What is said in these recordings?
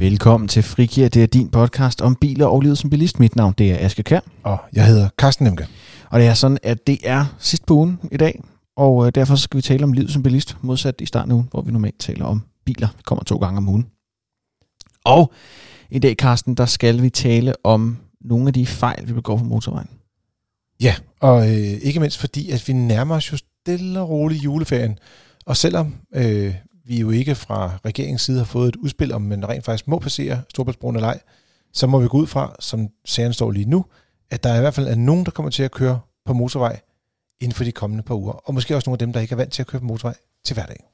Velkommen til Frikir. Det er din podcast om biler og livet som bilist. Mit navn det er Aske Kær. Og jeg hedder Carsten Nemke. Og det er sådan, at det er sidst på ugen i dag, og øh, derfor skal vi tale om livet som bilist, modsat i starten af ugen, hvor vi normalt taler om biler. Vi kommer to gange om ugen. Og i dag, Carsten, der skal vi tale om nogle af de fejl, vi begår på motorvejen. Ja, og øh, ikke mindst fordi, at vi nærmer os jo stille og roligt juleferien. Og selvom øh, vi jo ikke fra regeringens side har fået et udspil om, man rent faktisk må passere Storbritannien eller ej, så må vi gå ud fra, som sagen står lige nu, at der i hvert fald er nogen, der kommer til at køre på motorvej inden for de kommende par uger. Og måske også nogle af dem, der ikke er vant til at køre på motorvej til hverdag.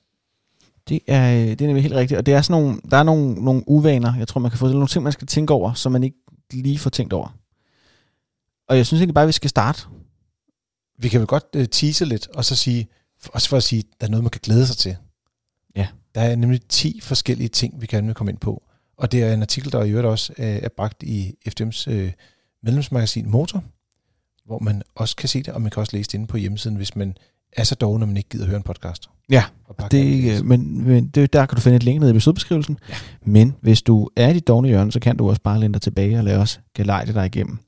Det er, øh, det er nemlig helt rigtigt. Og det er sådan nogle, der er nogle, nogle uvaner, jeg tror, man kan få nogle ting, man skal tænke over, som man ikke lige får tænkt over. Og jeg synes egentlig bare, at vi skal starte. Vi kan vel godt uh, tease lidt, og så sige, også for at sige, at der er noget, man kan glæde sig til. Ja. Der er nemlig 10 forskellige ting, vi gerne vil komme ind på. Og det er en artikel, der i øvrigt også øh, er bragt i FDM's øh, medlemsmagasin Motor, hvor man også kan se det, og man kan også læse det inde på hjemmesiden, hvis man er så dog, når man ikke gider høre en podcast. Ja, det, men, men det, der kan du finde et link ned i episodebeskrivelsen. Ja. Men hvis du er i dit dogne hjørne, så kan du også bare læne dig tilbage og lade os gelejte dig igennem.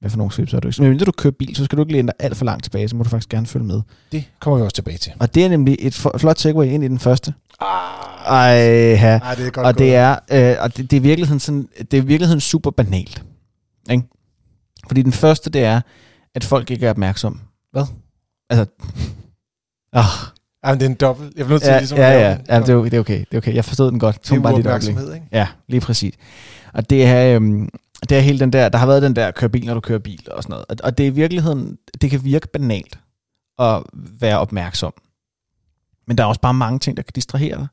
Hvad for nogle slips er du ikke? Men hvis du kører bil, så skal du ikke læne dig alt for langt tilbage, så må du faktisk gerne følge med. Det kommer vi også tilbage til. Og det er nemlig et flot segway ind i den første. Ej, ja. ah, det er godt og det er, øh, og det, det, er virkeligheden sådan, det er virkeligheden super banalt. Ikke? Fordi den første, det er, at folk ikke er opmærksomme. Hvad? Altså, ah, Ja, men det er en dobbelt. Jeg bliver nødt til ja, ligesom ja, ja, ja det, er, okay, det er okay. Det er okay. Jeg forstod den godt. Det er Tog bare lige et øjeblik. uopmærksomhed, ikke? Ja, lige præcis. Og det er, øhm, det er hele den der, der har været den der, kør bil, når du kører bil og sådan noget. Og, og det er i virkeligheden, det kan virke banalt at være opmærksom. Men der er også bare mange ting, der kan distrahere dig.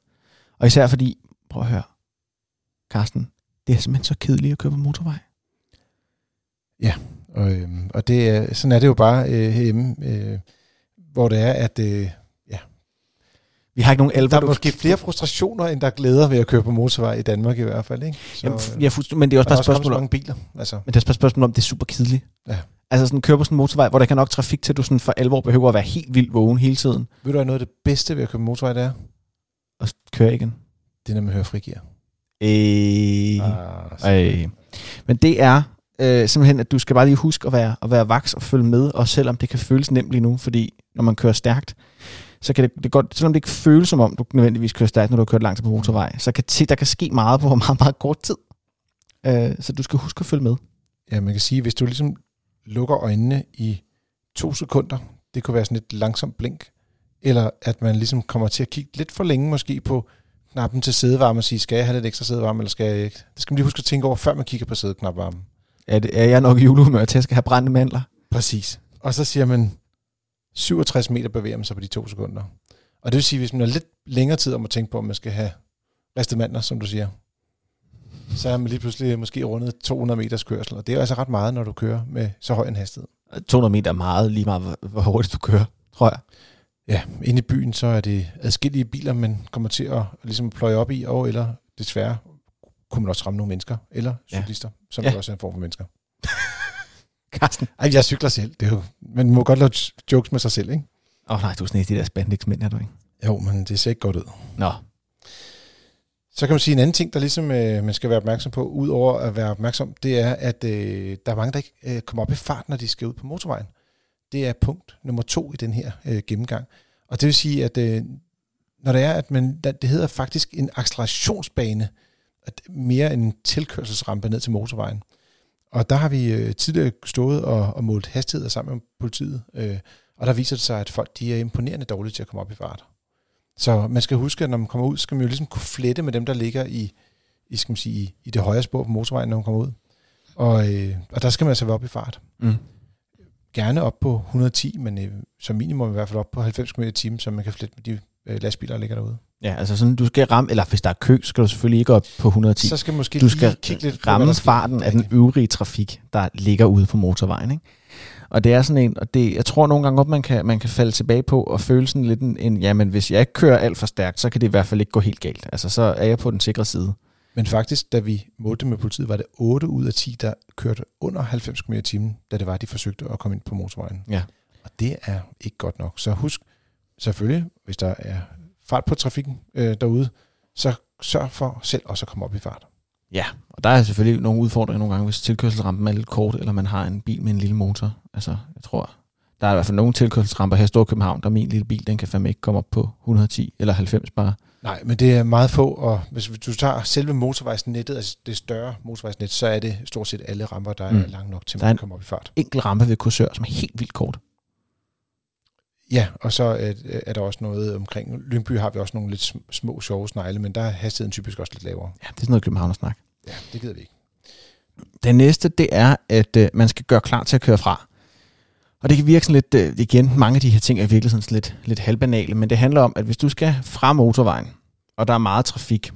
Og især fordi, prøv at høre, Carsten, det er simpelthen så kedeligt at køre på motorvej. Ja, Og, øhm, og det sådan er det jo bare øh, hjemme, øh, hvor det er, at øh, vi har ikke nogen alvor. der er måske flere frustrationer, end der er glæder ved at køre på motorvej i Danmark i hvert fald. Ikke? Så, Jamen, øh, ja, fuldstændig, men det er også bare et spørgsmål om, mange biler. Altså, men det er også bare et spørgsmål om, det er super kedeligt. Ja. Altså sådan køre på sådan en motorvej, hvor der kan nok trafik til, at du sådan for alvor behøver at være helt vildt vågen hele tiden. ved du, hvad noget af det bedste ved at køre på motorvej, det er? Og køre igen. Det er, når man hører frigear. Øh. Øh. Men det er øh, simpelthen, at du skal bare lige huske at være, at være vaks og følge med, og selvom det kan føles nemt lige nu, fordi når man kører stærkt, så kan det, det godt, selvom det ikke føles som om, du nødvendigvis kører stærkt, når du har kørt langt på motorvej, så kan der kan ske meget på meget, meget kort tid. Øh, så du skal huske at følge med. Ja, man kan sige, hvis du ligesom lukker øjnene i to sekunder, det kunne være sådan et langsomt blink, eller at man ligesom kommer til at kigge lidt for længe måske på knappen til sædevarme og sige, skal jeg have lidt ekstra sædevarme, eller skal jeg ikke? Det skal man lige huske at tænke over, før man kigger på sædeknapvarmen. Er, det, er jeg nok i julehumør til, at jeg skal have brændte mandler? Præcis. Og så siger man, 67 meter bevæger man sig på de to sekunder. Og det vil sige, hvis man har lidt længere tid om at tænke på, om man skal have ristet mandler, som du siger, så er man lige pludselig måske rundet 200 meters kørsel. Og det er jo altså ret meget, når du kører med så høj en hastighed. 200 meter er meget, lige meget hvor, hurtigt du kører, tror jeg. Ja, inde i byen, så er det adskillige biler, man kommer til at ligesom pløje op i, og eller desværre kunne man også ramme nogle mennesker, eller Ja. cyklister, som Ja. ja. også er en form for mennesker. Carsten. Ej, jeg cykler selv. Det er jo, man må godt lave jokes med sig selv, ikke? Åh oh, nej, du er sådan en af de der spandex-mænd, er du ikke? Jo, men det ser ikke godt ud. Nå, Så kan man sige en anden ting, der ligesom øh, man skal være opmærksom på, udover at være opmærksom, det er, at øh, der er mange, der ikke øh, kommer op i fart, når de skal ud på motorvejen. Det er punkt nummer to i den her øh, gennemgang. Og det vil sige, at øh, når det er, at man, det hedder faktisk en accelerationsbane, at mere end en tilkørselsrampe ned til motorvejen. Og der har vi øh, tidligere stået og, og målt hastigheder sammen med politiet, øh, og der viser det sig, at folk de er imponerende dårlige til at komme op i fart. Så man skal huske, at når man kommer ud, skal man jo ligesom kunne flette med dem, der ligger i, i, skal man sige, i, det højre spor på motorvejen, når man kommer ud. Og, øh, og der skal man altså være op i fart. mm. Gerne op på 110, men øh, som minimum i hvert fald op på 90 km i timen, så man kan flette med de øh, lastbiler, der ligger derude. Ja, altså sådan, du skal ramme, eller hvis der er kø, så skal du selvfølgelig ikke op på 110. Så skal måske du skal kigge lidt på, ramme sker. farten af den øvrige trafik, der ligger ude på motorvejen. Ikke? Og det er sådan en, og det, jeg tror nogle gange godt, man kan, man kan falde tilbage på og føle sådan lidt en, en, jamen hvis jeg ikke kører alt for stærkt, så kan det i hvert fald ikke gå helt galt. Altså så er jeg på den sikre side. Men faktisk, da vi målte med politiet, var det 8 ud af 10, der kørte under 90 km i timen, da det var, de forsøgte at komme ind på motorvejen. Ja. Og det er ikke godt nok. Så husk selvfølgelig, hvis der er fart på trafikken øh, derude, så sørg for selv også at komme op i fart. Ja, og der er selvfølgelig nogle udfordringer nogle gange, hvis tilkørselsrampen er lidt kort, eller man har en bil med en lille motor. Altså, jeg tror, der er i hvert fald nogle tilkørselsramper her i Storkøbenhavn, der min lille bil, den kan fandme ikke komme op på 110 eller 90 bare. Nej, men det er meget få, og hvis du tager selve motorvejsnettet, altså det større motorvejsnet, så er det stort set alle ramper, der mm. er langt nok til, at man kommer op i fart. enkelt rampe ved kursør, som er helt vildt kort. Ja, og så er, er der også noget omkring, Lyngby har vi også nogle lidt små sjove snegle, men der er hastigheden typisk også lidt lavere. Ja, det er sådan noget Københavner-snak. Ja, det gider vi ikke. Det næste, det er, at øh, man skal gøre klar til at køre fra. Og det kan virke sådan lidt, øh, igen, mange af de her ting er virkelig sådan lidt, lidt halvbanale, men det handler om, at hvis du skal fra motorvejen, og der er meget trafik,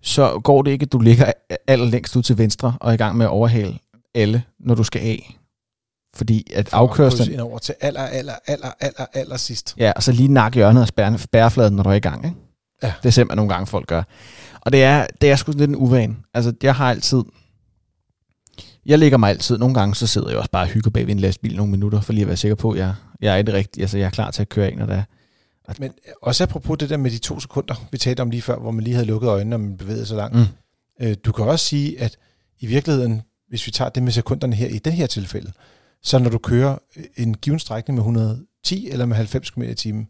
så går det ikke, at du ligger allerlængst ud til venstre og er i gang med at overhale alle, når du skal af. Fordi at For afkørslen... Ind over til aller, aller, aller, aller, aller sidst. Ja, og så lige nakke hjørnet af spærre- spærrefladen, når du er i gang. Ikke? Ja. Det er simpelthen nogle gange, folk gør. Og det er, det er sgu lidt en uvane. Altså, jeg har altid... Jeg ligger mig altid. Nogle gange, så sidder jeg også bare og hygger bag ved en lastbil nogle minutter, for lige at være sikker på, at jeg, jeg er det rigtige. Altså, jeg er klar til at køre ind, når der er. Men også apropos det der med de to sekunder, vi talte om lige før, hvor man lige havde lukket øjnene, og man bevægede sig langt. Mm. Øh, Du kan også sige, at i virkeligheden, hvis vi tager det med sekunderne her i det her tilfælde, så når du kører en given strækning med 110 eller med 90 km i timen,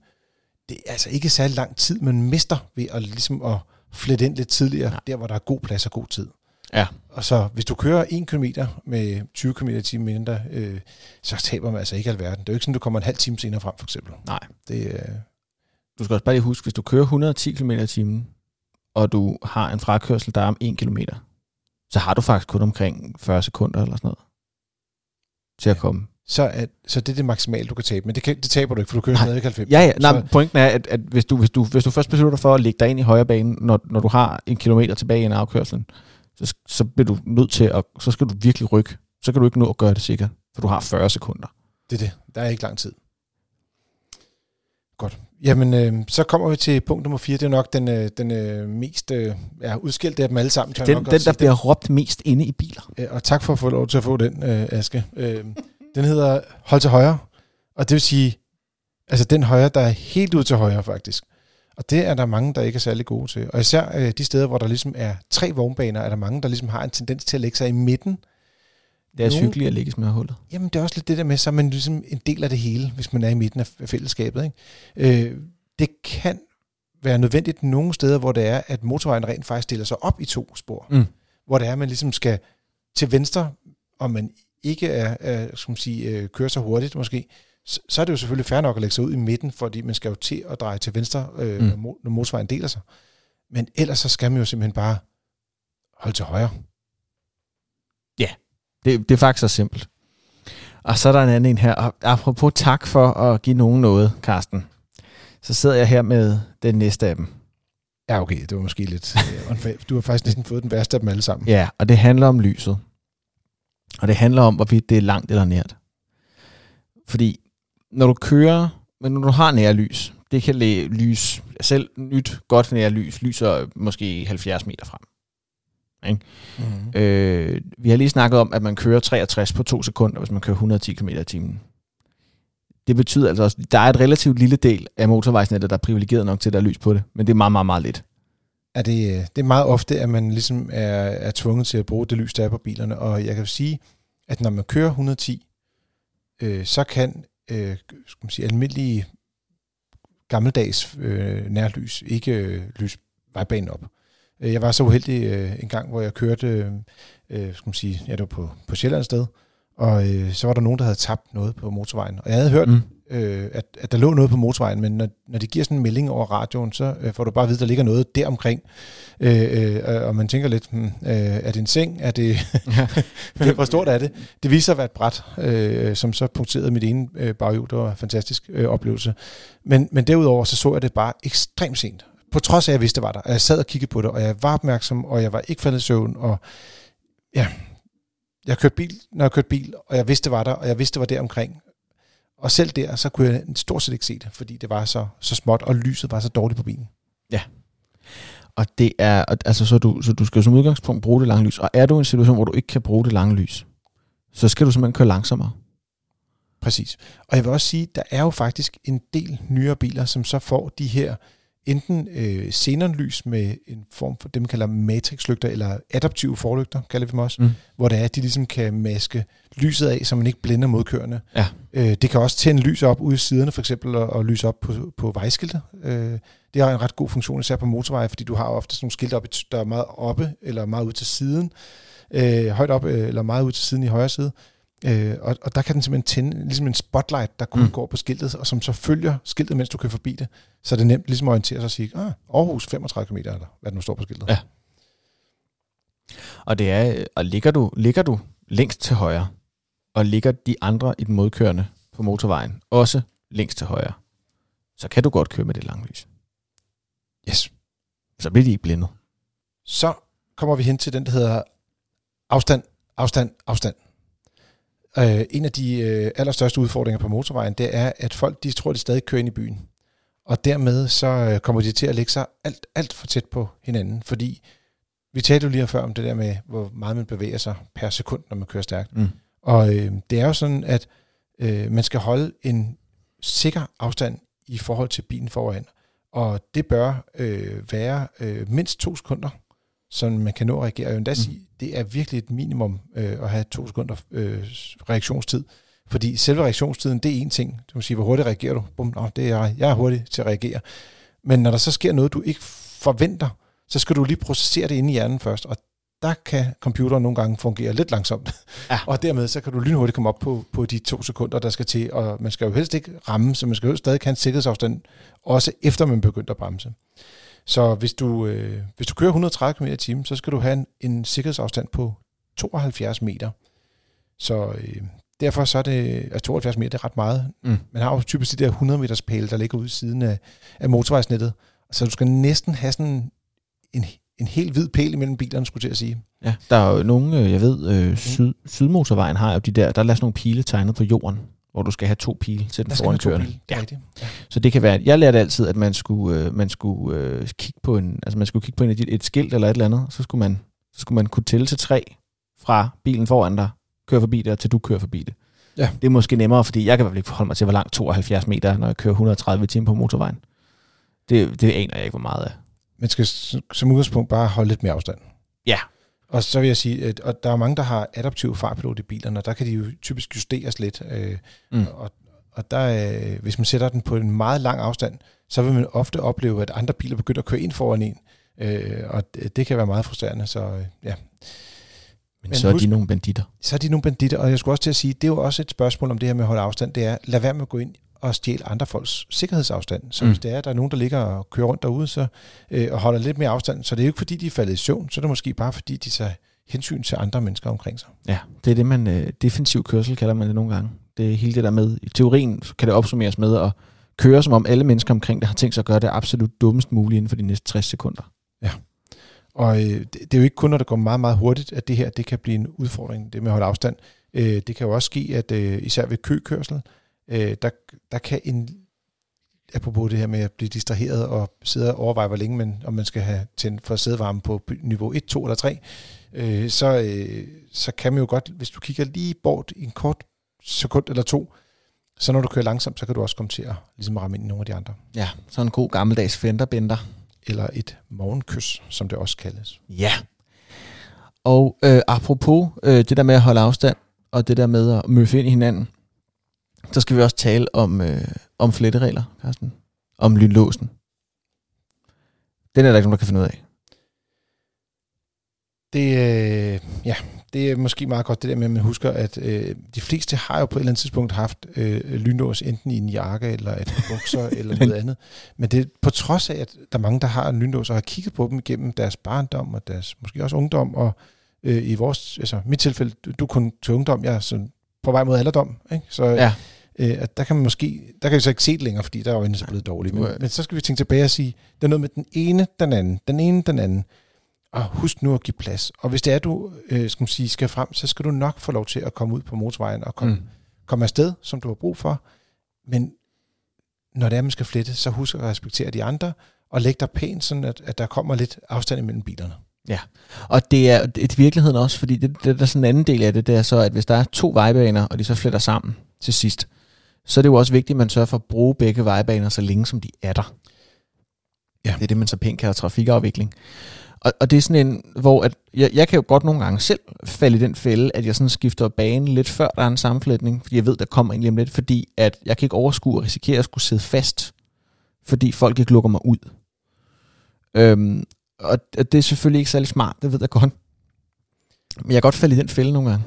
det er altså ikke særlig lang tid, man mister ved at, ligesom at flette ind lidt tidligere, Nej. der hvor der er god plads og god tid. Ja. Og så hvis du kører 1 km med 20 km i timen mindre, øh, så taber man altså ikke alverden. Det er jo ikke sådan, du kommer en halv time senere frem, for eksempel. Nej. Det, øh, Du skal også bare lige huske, hvis du kører 110 km i timen, og du har en frakørsel, der er om 1 km, så har du faktisk kun omkring 40 sekunder eller sådan noget til at komme. så, er, så det er det maksimale, du kan tabe. Men det, kan, det taber du ikke, for du kører Nej. stadig 90. Ja, ja. Nej, Så- pointen er, at, at hvis, du, hvis, du, hvis du først beslutter dig for at lægge dig ind i højre bane, når, når du har en kilometer tilbage i en afkørsel, så, så bliver du nødt til at, så skal du virkelig rykke. Så kan du ikke nå at gøre det sikkert, for du har 40 sekunder. Det er det. Der er ikke lang tid. Godt. Jamen, øh, så kommer vi til punkt nummer 4. Det er nok den, øh, den øh, mest øh, ja, udskilte af dem alle sammen. Den, den der sige. bliver råbt mest inde i biler. Ja, og tak for at få lov til at få den, øh, Aske. Øh, den hedder Hold til højre. Og det vil sige, altså den højre, der er helt ud til højre faktisk. Og det er der mange, der ikke er særlig gode til. Og især øh, de steder, hvor der ligesom er tre vognbaner, er der mange, der ligesom har en tendens til at lægge sig i midten. Det er Nogen- hyggeligt at ligge i smørhullet. Jamen, det er også lidt det der med, så er man ligesom en del af det hele, hvis man er i midten af fællesskabet. Ikke? Øh, det kan være nødvendigt nogle steder, hvor det er, at motorvejen rent faktisk deler sig op i to spor. Mm. Hvor det er, at man ligesom skal til venstre, og man ikke er, er skal man sige, øh, kører så hurtigt måske, så, så er det jo selvfølgelig fair nok at lægge sig ud i midten, fordi man skal jo til at dreje til venstre, øh, Mm. når, mo- når motorvejen deler sig. Men ellers så skal man jo simpelthen bare holde til højre. Det, det er faktisk så simpelt. Og så er der en anden en her. Og apropos tak for at give nogen noget, Karsten. Så sidder jeg her med den næste af dem. Ja, okay, det var måske lidt øh. Du har faktisk næsten fået den værste af dem alle sammen. Ja, og det handler om lyset. Og det handler om, hvorvidt det er langt eller nært. Fordi når du kører, men når du har nærlys, det kan læ- lys, selv nyt godt nærlys, lyser måske 70 meter frem. Mm. Øh, vi har lige snakket om, at man kører 63 på to sekunder, hvis man kører 110 km i timen. Det betyder altså også, at der er et relativt lille del af motorvejsnettet, der er privilegeret nok til, at der er lys på det. Men det er meget, meget, meget lidt. er det, øh, det er meget ofte, at man ligesom er, er tvunget til at bruge det lys, der er på bilerne. Og jeg kan sige, at når man kører 110, øh, så kan øh, skal man sige, almindelige gammeldags øh, nærlys ikke øh, lyse vejbanen op. Øh, Jeg var så uheldig øh, en gang, hvor jeg kørte, øh, øh, skal man sige, ja, det var på, på Sjælland et sted, og øh, så var der nogen, der havde tabt noget på motorvejen. Og jeg havde hørt, Mm. øh, at, at der lå noget på motorvejen, men når, når de giver sådan en melding over radioen, så øh, får du bare at vide, at der ligger noget der omkring. Øh, øh, og man tænker lidt, hmm, øh, er det en seng? Er det, det, hvor stort er det? Det viser sig at være et bræt, øh, som så punkterede mit ene øh, baghjul. Det var en fantastisk øh, oplevelse. Men, men derudover så så jeg det bare ekstremt sent. På trods af, at jeg vidste, det var der. Og jeg sad og kiggede på det, og jeg var opmærksom, og jeg var ikke faldet i søvn. Og ja, jeg kørte bil, når jeg kørte bil, og jeg vidste, det var der, og jeg vidste, det var der omkring. Og selv der, så kunne jeg stort set ikke se det, fordi det var så, så småt, og lyset var så dårligt på bilen. Og det er, altså, så, du, så du skal som udgangspunkt bruge det lange lys. Og er du i en situation, hvor du ikke kan bruge det lange lys, så skal du simpelthen køre langsommere. Præcis. Og jeg vil også sige, der er jo faktisk en del nyere biler, som så får de her enten øh, xenonlys med en form for det, man kalder matrixlygter, eller adaptive forlygter, kalder vi dem også, mm. hvor det er, at de ligesom kan maske lyset af, så man ikke blænder modkørende. Ja. Øh, det kan også tænde lys op ude i siderne, for eksempel, og, og lyse op på, på vejskilte. Øh, det har en ret god funktion, især på motorveje, fordi du har ofte sådan nogle skilte, op, der er meget oppe, eller meget ud til siden, øh, højt op, øh, eller meget ud til siden i højre side. Øh, og, og der kan den simpelthen tænde ligesom en spotlight, der kun mm. går på skiltet, og som så følger skiltet, mens du kører forbi det. Så det er nemt ligesom at orientere sig og sige, ah, Aarhus 35 km, eller hvad der nu står på skiltet. Ja. Og det er, og ligger du, ligger du længst til højre, og ligger de andre i den modkørende på motorvejen også længst til højre, så kan du godt køre med det lange lys. Yes. Så bliver de ikke blindet. Så kommer vi hen til den, der hedder afstand, afstand, afstand. Øh, en af de øh, allerstørste udfordringer på motorvejen, det er, at folk de tror, de stadig kører ind i byen. Og dermed så øh, kommer de til at lægge sig alt, alt for tæt på hinanden, fordi vi talte jo lige før om det der med, hvor meget man bevæger sig per sekund, når man kører stærkt. Mm. Og øh, det er jo sådan, at øh, man skal holde en sikker afstand i forhold til bilen foran. Og det bør øh, være øh, mindst to sekunder, så man kan nå at reagere. Jeg vil endda mm. sige, det er virkelig et minimum øh, at have to sekunder øh, reaktionstid. Fordi selve reaktionstiden, det er en ting. Du må sige, hvor hurtigt reagerer du? Bum, nå, det er, jeg er hurtig til at reagere. Men når der så sker noget, du ikke forventer, så skal du lige processere det inde i hjernen først. Og der kan computeren nogle gange fungere lidt langsomt. Ja. og dermed så kan du lynhurtigt komme op på, på de to sekunder, der skal til. Og man skal jo helst ikke ramme, så man skal jo stadig have en sikkerhedsafstand, også efter man begynder at bremse. Så hvis du, øh, hvis du kører 130 km i timen, så skal du have en, en sikkerhedsafstand på 72 meter. Så øh, derfor så er det, altså 72 meter, det er ret meget. Mm. Man har jo typisk de der 100 meters pæle, der ligger ude i siden af, af motorvejsnettet. Så du skal næsten have sådan en, en helt hvid pæl imellem bilerne, skulle jeg til at sige. Ja, der er jo nogle, øh, jeg ved, øh, syd, Sydmotorvejen har jo de der, der er sådan nogle pile tegnet på jorden, hvor du skal have to pile til den foran kørende. Ja. ja. Så det kan være, jeg lærte altid, at man skulle, øh, man skulle øh, kigge på en, altså man skulle kigge på en, et, et skilt eller et eller andet, så skulle man, så skulle man kunne tælle til tre fra bilen foran dig, køre forbi det, til du kører forbi det. Ja. Det er måske nemmere, fordi jeg kan i hvert fald ikke forholde mig til, hvor langt 72 meter når jeg kører 130 timer på motorvejen. Det, det aner jeg ikke, hvor meget af. Man skal som udgangspunkt bare holde lidt mere afstand. Ja. Og så vil jeg sige, at og der er mange, der har adaptiv fartpilot i bilerne, og der kan de jo typisk justeres lidt. Øh, mm. Og, og der, øh, hvis man sætter den på en meget lang afstand, så vil man ofte opleve, at andre biler begynder at køre ind foran en. Øh, og det, kan være meget frustrerende, så øh, ja. Men, Men så er husk, de nogle banditter. Så er de nogle banditter, og jeg skulle også til at sige, det er jo også et spørgsmål om det her med at holde afstand, det er, lad være med at gå ind og stjæle andre folks sikkerhedsafstand. Så mm. hvis det er, at der er nogen, der ligger og kører rundt derude så, øh, og holder lidt mere afstand, så det er jo ikke fordi, de er faldet i søvn, så er det måske bare fordi, de tager hensyn til andre mennesker omkring sig. Ja, det er det, man øh, defensiv kørsel kalder man det nogle gange. Det er hele det der med, i teorien kan det opsummeres med at køre, som om alle mennesker omkring det har tænkt sig at gøre det absolut dummest muligt inden for de næste 60 sekunder. Ja, og øh, det, det er jo ikke kun, når det går meget, meget hurtigt, at det her det kan blive en udfordring, det med at holde afstand. Øh, det kan jo også ske, at øh, især ved køkørsel, øh, der, der kan en, apropos det her med at blive distraheret og sidde og overveje, hvor længe man, om man skal have tændt for sædevarme på niveau 1, 2 eller 3, øh, så, øh, så kan man jo godt, hvis du kigger lige bort i en kort sekund eller to, så når du kører langsomt, så kan du også komme til at ligesom ramme ind i nogle af de andre. Ja, så en god gammeldags fenderbender. Eller et morgenkys, som det også kaldes. Ja. Og øh, apropos øh, det der med at holde afstand, og det der med at møffe ind i hinanden, så skal vi også tale om, øh, om fletteregler, Carsten. Om lynlåsen. Den er der ikke nogen, der kan finde ud af. Det, øh, ja, det er måske meget godt det der med, at man husker, at øh, de fleste har jo på et eller andet tidspunkt haft øh, lynlås enten i en jakke eller et bukser eller noget andet. Men det på trods af, at der er mange, der har en lynlås og har kigget på dem gennem deres barndom og deres måske også ungdom. Og øh, i vores, altså mit tilfælde, du, du kun til ungdom, jeg er sådan på vej mod alderdom. Ikke? Så ja. Øh, at der kan man måske, der kan vi så ikke se det længere, fordi der er jo så blevet dårligt. Men, men så skal vi tænke tilbage og sige, det er noget med den ene, den anden, den ene, den anden. Og husk nu at give plads. Og hvis det er, du øh, skal, sige, skal frem, så skal du nok få lov til at komme ud på motorvejen og komme, mm. komme afsted, som du har brug for. Men når det er, man skal flette, så husk at respektere de andre, og læg dig pænt, sådan at, at der kommer lidt afstand imellem bilerne. Ja, og det er et virkeligheden også, fordi det, det, der er sådan en anden del af det, det er så, at hvis der er to vejbaner, og de så fletter sammen til sidst, så er det jo også vigtigt, at man sørger for at bruge begge vejbaner så længe, som de er der. Ja. Det er det, man så pænt kalder trafikafvikling. Og, og det er sådan en, hvor at jeg, jeg kan jo godt nogle gange selv falde i den fælde, at jeg sådan skifter bane lidt før der er en sammenflætning, fordi jeg ved, der kommer en lige om lidt, fordi at jeg kan ikke overskue og risikere at skulle sidde fast, fordi folk ikke lukker mig ud. Øhm, og det er selvfølgelig ikke særlig smart, det ved jeg godt. Men jeg kan godt falde i den fælde nogle gange.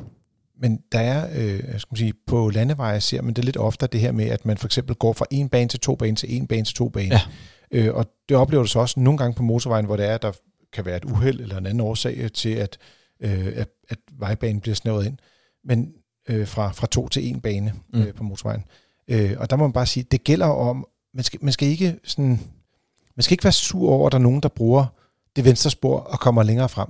Men der er, øh, skal man sige, på landeveje ser man det lidt oftere, det her med, at man for eksempel går fra en bane til to bane til en bane til to bane. Ja. Øh, og det oplever du så også nogle gange på motorvejen, hvor det er, der kan være et uheld eller en anden årsag til, at, øh, at, at vejbanen bliver snævret ind. Men øh, fra, fra to til en bane Mm. øh, på motorvejen. Øh, og der må man bare sige, det gælder om, man skal, man skal ikke sådan, man skal ikke være sur over, at der er nogen, der bruger det venstre spor og kommer længere frem.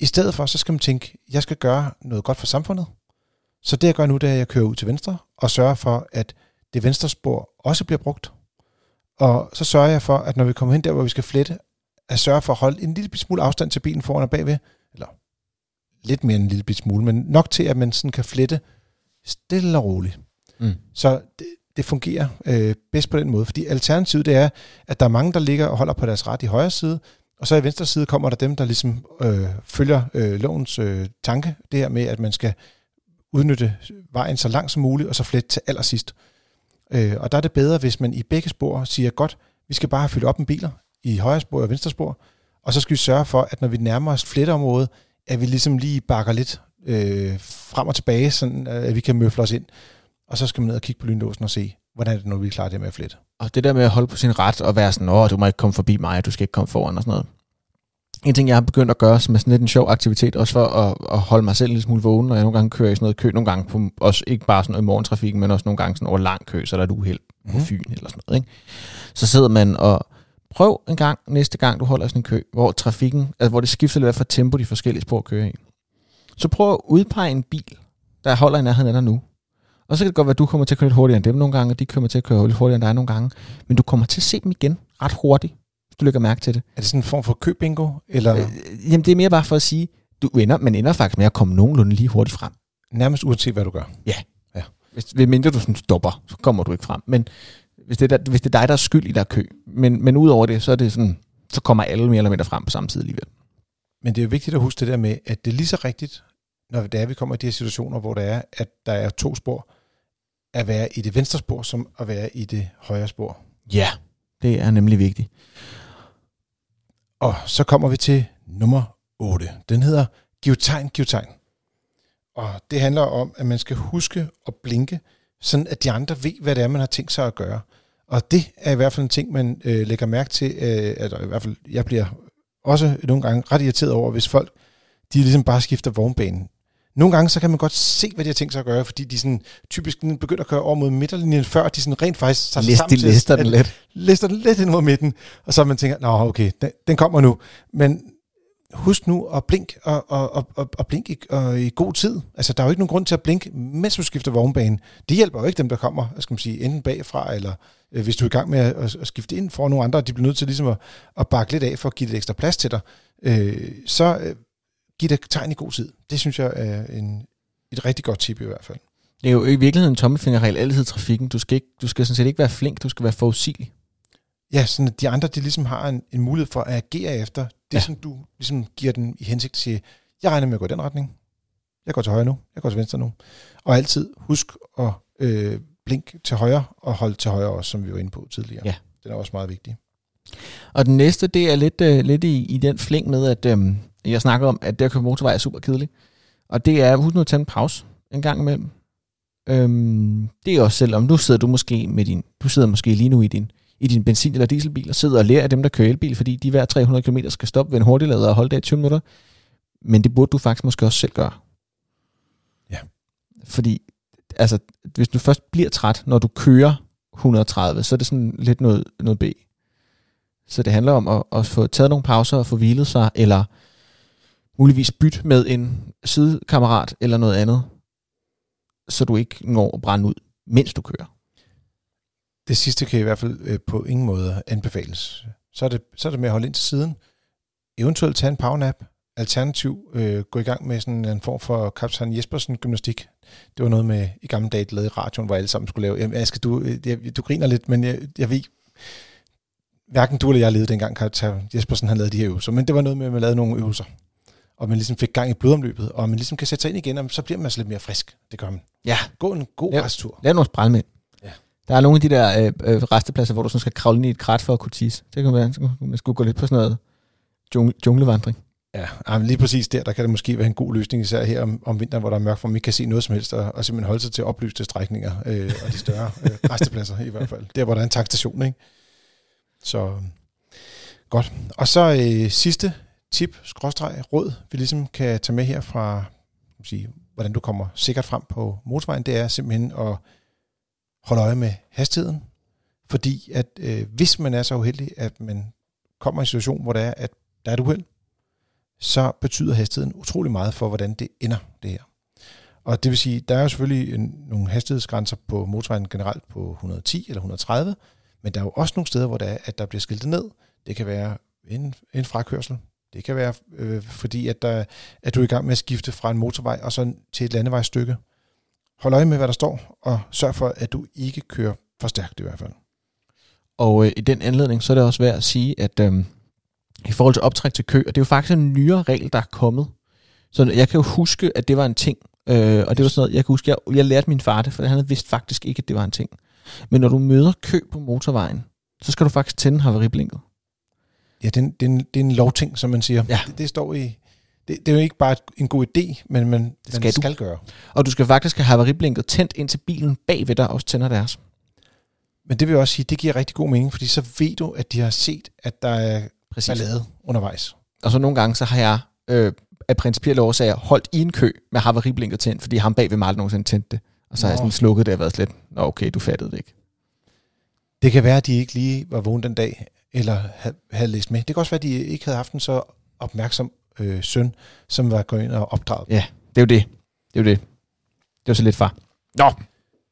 I stedet for, så skal man tænke, jeg skal gøre noget godt for samfundet. Så det jeg gør nu, det er, at jeg kører ud til venstre og sørger for, at det venstre spor også bliver brugt. Og så sørger jeg for, at når vi kommer hen der, hvor vi skal flette, at sørge for at holde en lille smule afstand til bilen foran og bagved. Eller lidt mere end en lille smule, men nok til, at man sådan kan flette stille og roligt. Mm. Så det, det fungerer øh, bedst på den måde, fordi alternativet det er, at der er mange, der ligger og holder på deres ret i højre side, og så i venstre side kommer der dem, der ligesom øh, følger øh, lovens øh, tanke, det her med, at man skal udnytte vejen så langt som muligt, og så flette til allersidst. Øh, og der er det bedre, hvis man i begge spor siger, godt, vi skal bare have fyldt op med biler i højre spor og venstre spor, og så skal vi sørge for, at når vi nærmer os fletteområdet, at vi ligesom lige bakker lidt øh, frem og tilbage, sådan at vi kan møfle os ind. Og så skal man ned og kigge på lynlåsen og se, hvordan er det nu, vi klarer det med at flette. Og det der med at holde på sin ret og være sådan, åh, du må ikke komme forbi mig, du skal ikke komme foran og sådan noget. En ting, jeg har begyndt at gøre, som er sådan lidt en sjov aktivitet, også for at, at holde mig selv en lille smule vågen, når jeg nogle gange kører i sådan noget kø, nogle gange på, også ikke bare sådan noget i morgentrafikken, men også nogle gange sådan over lang kø, så der er et uheld på Mhm. Fyn eller sådan noget. Ikke? Så sidder man og prøv en gang næste gang, du holder sådan en kø, hvor trafikken, altså hvor det skifter lidt for tempo, de forskellige spor kører i. Så prøv at udpege en bil, der holder i nærheden af dig nu. Og så kan det godt være, at du kommer til at køre lidt hurtigere end dem nogle gange, og de kommer til at køre lidt hurtigere end dig nogle gange. Men du kommer til at se dem igen ret hurtigt, hvis du lægger mærke til det. Er det sådan en form for købingo? Eller Øh, jamen, det er mere bare for at sige, du ender, man ender faktisk med at komme nogenlunde lige hurtigt frem. nærmest uanset hvad du gør? Hvis, hvis mindre du sådan stopper, så kommer du ikke frem. Men hvis det, er, der- hvis det er dig, der er skyld i der er kø, men, men udover det, så er det sådan, så kommer alle mere eller mindre frem på samme tid alligevel. Men det er jo vigtigt at huske det der med, at det er lige så rigtigt, når det er, vi kommer i de her situationer, hvor det er, at der er to spor, at være i det venstre spor, som at være i det højre spor. Ja, det er nemlig vigtigt. Og så kommer vi til nummer 8. Den hedder Giv tegn, giv tegn. Og det handler om, at man skal huske at blinke, sådan at de andre ved, hvad det er, man har tænkt sig at gøre. Og det er i hvert fald en ting, man øh, lægger mærke til, øh, at i hvert fald jeg bliver også nogle gange ret irriteret over, hvis folk de ligesom bare skifter vognbanen. Nogle gange så kan man godt se, hvad de har tænkt sig at gøre, fordi de sådan typisk begynder at køre over mod midterlinjen, før de sådan rent faktisk tager sig List, sammen de til lister at- den lidt. lister den lidt ind mod midten, og så man tænker, nå okay, den, den kommer nu. Men husk nu at blink og, og, og, og, og blink i, og i god tid. Altså, der er jo ikke nogen grund til at blinke, mens du skifter vognbane. Det hjælper jo ikke dem, der kommer, skal man sige, enten bagfra, eller øh, hvis du er i gang med at, at, at skifte ind for nogle andre, de bliver nødt til ligesom at, at bakke lidt af for at give lidt ekstra plads til dig. Øh, så øh, giv det tegn i god tid. Det synes jeg er en, et rigtig godt tip i hvert fald. Det er jo i virkeligheden en tommelfingerregel altid trafikken. Du skal, ikke, du skal sådan set ikke være flink, du skal være forudsigelig. Ja, sådan at de andre, de ligesom har en, en mulighed for at agere efter det, Ja. som du ligesom giver den i hensigt til at sige, jeg regner med at gå i den retning. Jeg går til højre nu, jeg går til venstre nu. Og altid husk at øh, blink til højre og holde til højre også, som vi var inde på tidligere. Ja. Den er også meget vigtig. Og den næste, det er lidt, øh, lidt i, i den fling med, at øhm, jeg snakker om, at det at køre motorvej er super kedeligt. Og det er, husk nu at tage en pause en gang imellem. Øhm, det er også selvom, nu sidder du måske med din, du sidder måske lige nu i din, i din benzin- eller dieselbil og sidder og lærer af dem, der kører elbil, fordi de hver 300 km skal stoppe ved en hurtiglader og holde der i 20 minutter. Men det burde du faktisk måske også selv gøre. Ja. Fordi, altså, hvis du først bliver træt, når du kører 130, så er det sådan lidt noget, noget B. Så det handler om at, at få taget nogle pauser og få hvilet sig, eller muligvis bytte med en sidekammerat eller noget andet, så du ikke når at brænde ud, mens du kører. Det sidste kan i hvert fald øh, på ingen måde anbefales. Så er, det, så er det med at holde ind til siden. Eventuelt tage en powernap. Alternativ øh, gå i gang med sådan en form for kaptajn Jespersen gymnastik. Det var noget med i gamle dage, det lavede i radioen, hvor alle sammen skulle lave. Jamen, Aske, du, øh, jeg, du griner lidt, men jeg, jeg ved hverken du eller jeg levede dengang, kaptajn Jespersen han lavede de her øvelser, men det var noget med, at man lavede nogle øvelser, og man ligesom fik gang i blodomløbet, og man ligesom kan sætte sig ind igen, og så bliver man altså lidt mere frisk. Det gør man. Ja. Gå en god Ja. resttur. Lav nogle sprælmænd. Ja. Der er nogle af de der øh, øh, restepladser, hvor du sådan skal kravle ind i et krat for at kunne tisse. Det kan være, man skulle gå lidt på sådan noget jungle, junglevandring. Ja, ej, men lige præcis der, der kan det måske være en god løsning, især her om, om vinteren, hvor der er mørkt, hvor man ikke kan se noget som helst, og, og simpelthen holde sig til oplyste strækninger, øh, og de større øh, restepladser i hvert fald. Der, hvor der er en tankstation, ikke? Så godt. Og så øh, sidste tip, skråstreg, råd, vi ligesom kan tage med her fra, sige, hvordan du kommer sikkert frem på motorvejen, det er simpelthen at holde øje med hastigheden, fordi at øh, hvis man er så uheldig, at man kommer i en situation, hvor der er, at der er et uheld, så betyder hastigheden utrolig meget for, hvordan det ender, det her. Og det vil sige, der er jo selvfølgelig en, nogle hastighedsgrænser på motorvejen generelt på 110 eller 130, men der er jo også nogle steder, hvor der er, at der bliver skiltet ned. Det kan være en, en frakørsel. Det kan være, øh, fordi at, der, at du er i gang med at skifte fra en motorvej og så til et landevejsstykke. Hold øje med, hvad der står, og sørg for, at du ikke kører for stærkt i hvert fald. Og øh, i den anledning, så er det også værd at sige, at øh, i forhold til optræk til kø, og det er jo faktisk en nyere regel, der er kommet. Så jeg kan jo huske, at det var en ting, øh, og det var sådan noget, jeg kan huske, jeg, jeg lærte min far det, for han vidste faktisk ikke, at det var en ting. Men når du møder kø på motorvejen, så skal du faktisk tænde haveriblinket. Ja, det er, en, det, er en, det er en lovting, som man siger. Ja. Det, det står i... Det, det er jo ikke bare en god idé, men man, det skal man du. skal gøre. Og du skal faktisk have haveriblinket tændt, indtil bilen bagved dig også tænder deres. Men det vil jeg også sige, det giver rigtig god mening, fordi så ved du, at de har set, at der er Præcis. ballade undervejs. Og så nogle gange, så har jeg øh, af principielle årsager holdt i en kø med haveriblinket tændt, fordi ham bagved mig aldrig nogensinde tændte det. Og så har jeg Nå. sådan slukket det og været slet, Nå okay, du fattede det ikke. Det kan være, at de ikke lige var vågne den dag, eller havde, havde læst med. Det kan også være, at de ikke havde haft en så opmærksom øh, søn, som var gået ind og opdraget. Ja, det er jo det. Det er jo det. Det er jo så lidt far. Nå.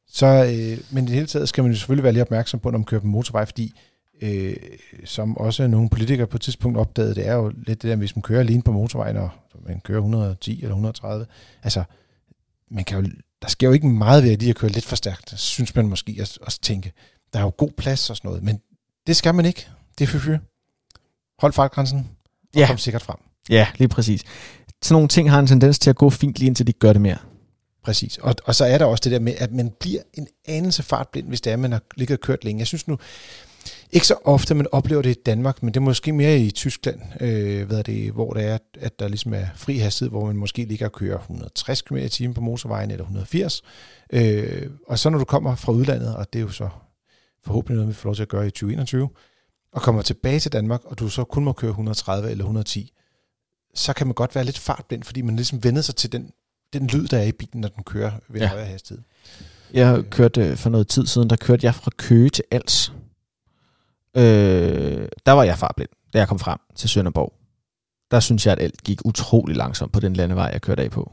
Så, øh, men i det hele taget skal man jo selvfølgelig være lidt opmærksom på, når man kører på motorvej, fordi øh, som også nogle politikere på et tidspunkt opdagede, det er jo lidt det der, hvis man kører alene på motorvejen, og man kører 110 eller 130, altså, man kan jo, der sker jo ikke meget ved at lige at køre lidt for stærkt, synes man måske også, også tænke. Der er jo god plads og sådan noget, men det skal man ikke. Det fyr Hold fartgrænsen, og Ja. kom sikkert frem. Ja, lige præcis. Sådan nogle ting har en tendens til at gå fint lige indtil de gør det mere. Præcis. Og, og så er der også det der med, at man bliver en anelse fartblind, hvis det er, at man har ligget og kørt længe. Jeg synes nu, ikke så ofte, man oplever det i Danmark, men det er måske mere i Tyskland, øh, hvad er det, hvor det er, at der ligesom er fri hastighed, hvor man måske ligger og kører 160 km i timen på motorvejen, eller 180. Øh, og så når du kommer fra udlandet, og det er jo så forhåbentlig noget, vi får lov til at gøre i 2021, og kommer tilbage til Danmark, og du så kun må køre 130 eller 110, så kan man godt være lidt fartblind, fordi man ligesom vender sig til den, den lyd, der er i bilen, når den kører ved Ja. højere hastighed. Jeg kørte øh, for noget tid siden, der kørte jeg fra Køge til Als. Øh, der var jeg farblind, da jeg kom frem til Sønderborg. Der synes jeg, at alt gik utrolig langsomt på den landevej, jeg kørte af på.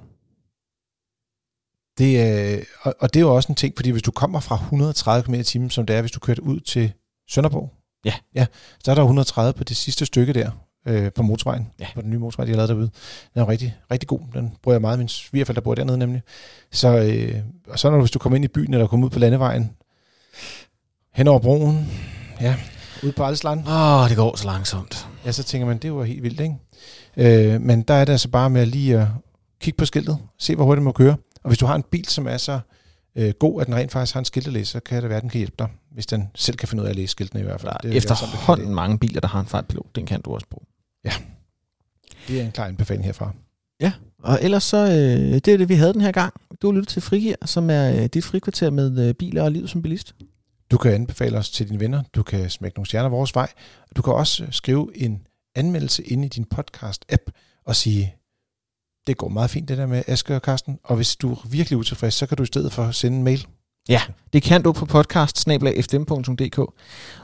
Det, er, og, og det er jo også en ting, fordi hvis du kommer fra 130 km i timen, som det er, hvis du kørte ud til Sønderborg, Ja. ja så er der 130 på det sidste stykke der, øh, på motorvejen, Ja. på den nye motorvej, de har lavet derude. Den er rigtig, rigtig god. Den bruger jeg meget. Min svigerforældre bor dernede nemlig. Så, øh, og så når du, hvis du kommer ind i byen, eller kommer ud på landevejen, hen over broen, ja, ud på Alsland, Åh, oh, det går så langsomt. ja, så tænker man, det var helt vildt, ikke? Øh, men der er det altså bare med at lige at kigge på skiltet, se hvor hurtigt man må køre. Og hvis du har en bil, som er så øh, god, at den rent faktisk har en skiltelæser, så kan det være, at den kan hjælpe dig, hvis den selv kan finde ud af at læse skiltene i hvert fald. Der er er efterhånden mange biler, der har en fartpilot. Den kan du også bruge. Det, det er en klar anbefaling herfra. Og ellers så, øh, det er det, vi havde den her gang. Du har lyttet til Frigir, som er øh, dit frikvarter med øh, biler og liv som bilist. Du kan anbefale os til dine venner. Du kan smække nogle stjerner vores vej. Du kan også skrive en anmeldelse ind i din podcast-app og sige, det går meget fint det der med Aske og Karsten. Og hvis du er virkelig utilfreds, så kan du i stedet for sende en mail. Det kan du på podcast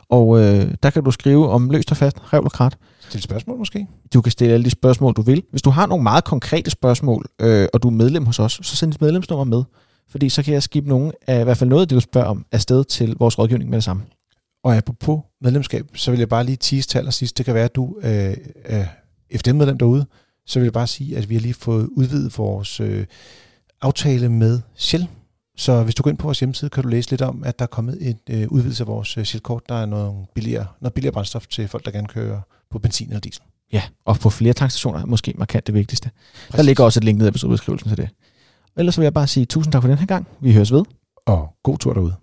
og øh, der kan du skrive om løst og fast, revl og krat. Stil spørgsmål måske. Du kan stille alle de spørgsmål, du vil. Hvis du har nogle meget konkrete spørgsmål, øh, og du er medlem hos os, så send dit medlemsnummer med. Fordi så kan jeg skibe nogen af i hvert fald noget af det, du spørger om, afsted til vores rådgivning med det samme. Og apropos medlemskab, så vil jeg bare lige tease til allersidst. Det kan være, at du øh, er FDM-medlem derude. Så vil jeg bare sige, at vi har lige fået udvidet vores øh, aftale med Shell, Så hvis du går ind på vores hjemmeside, kan du læse lidt om, at der er kommet en øh, udvidelse af vores øh, Shell-kort. Der er noget billigere, noget billigere brændstof til folk, der gerne kører på benzin eller diesel. Ja, og på flere tankstationer er måske markant det vigtigste. Præcis. Der ligger også et link ned i episodebeskrivelsen til det. Ellers vil jeg bare sige tusind tak for den her gang. Vi høres ved. Og god tur derude.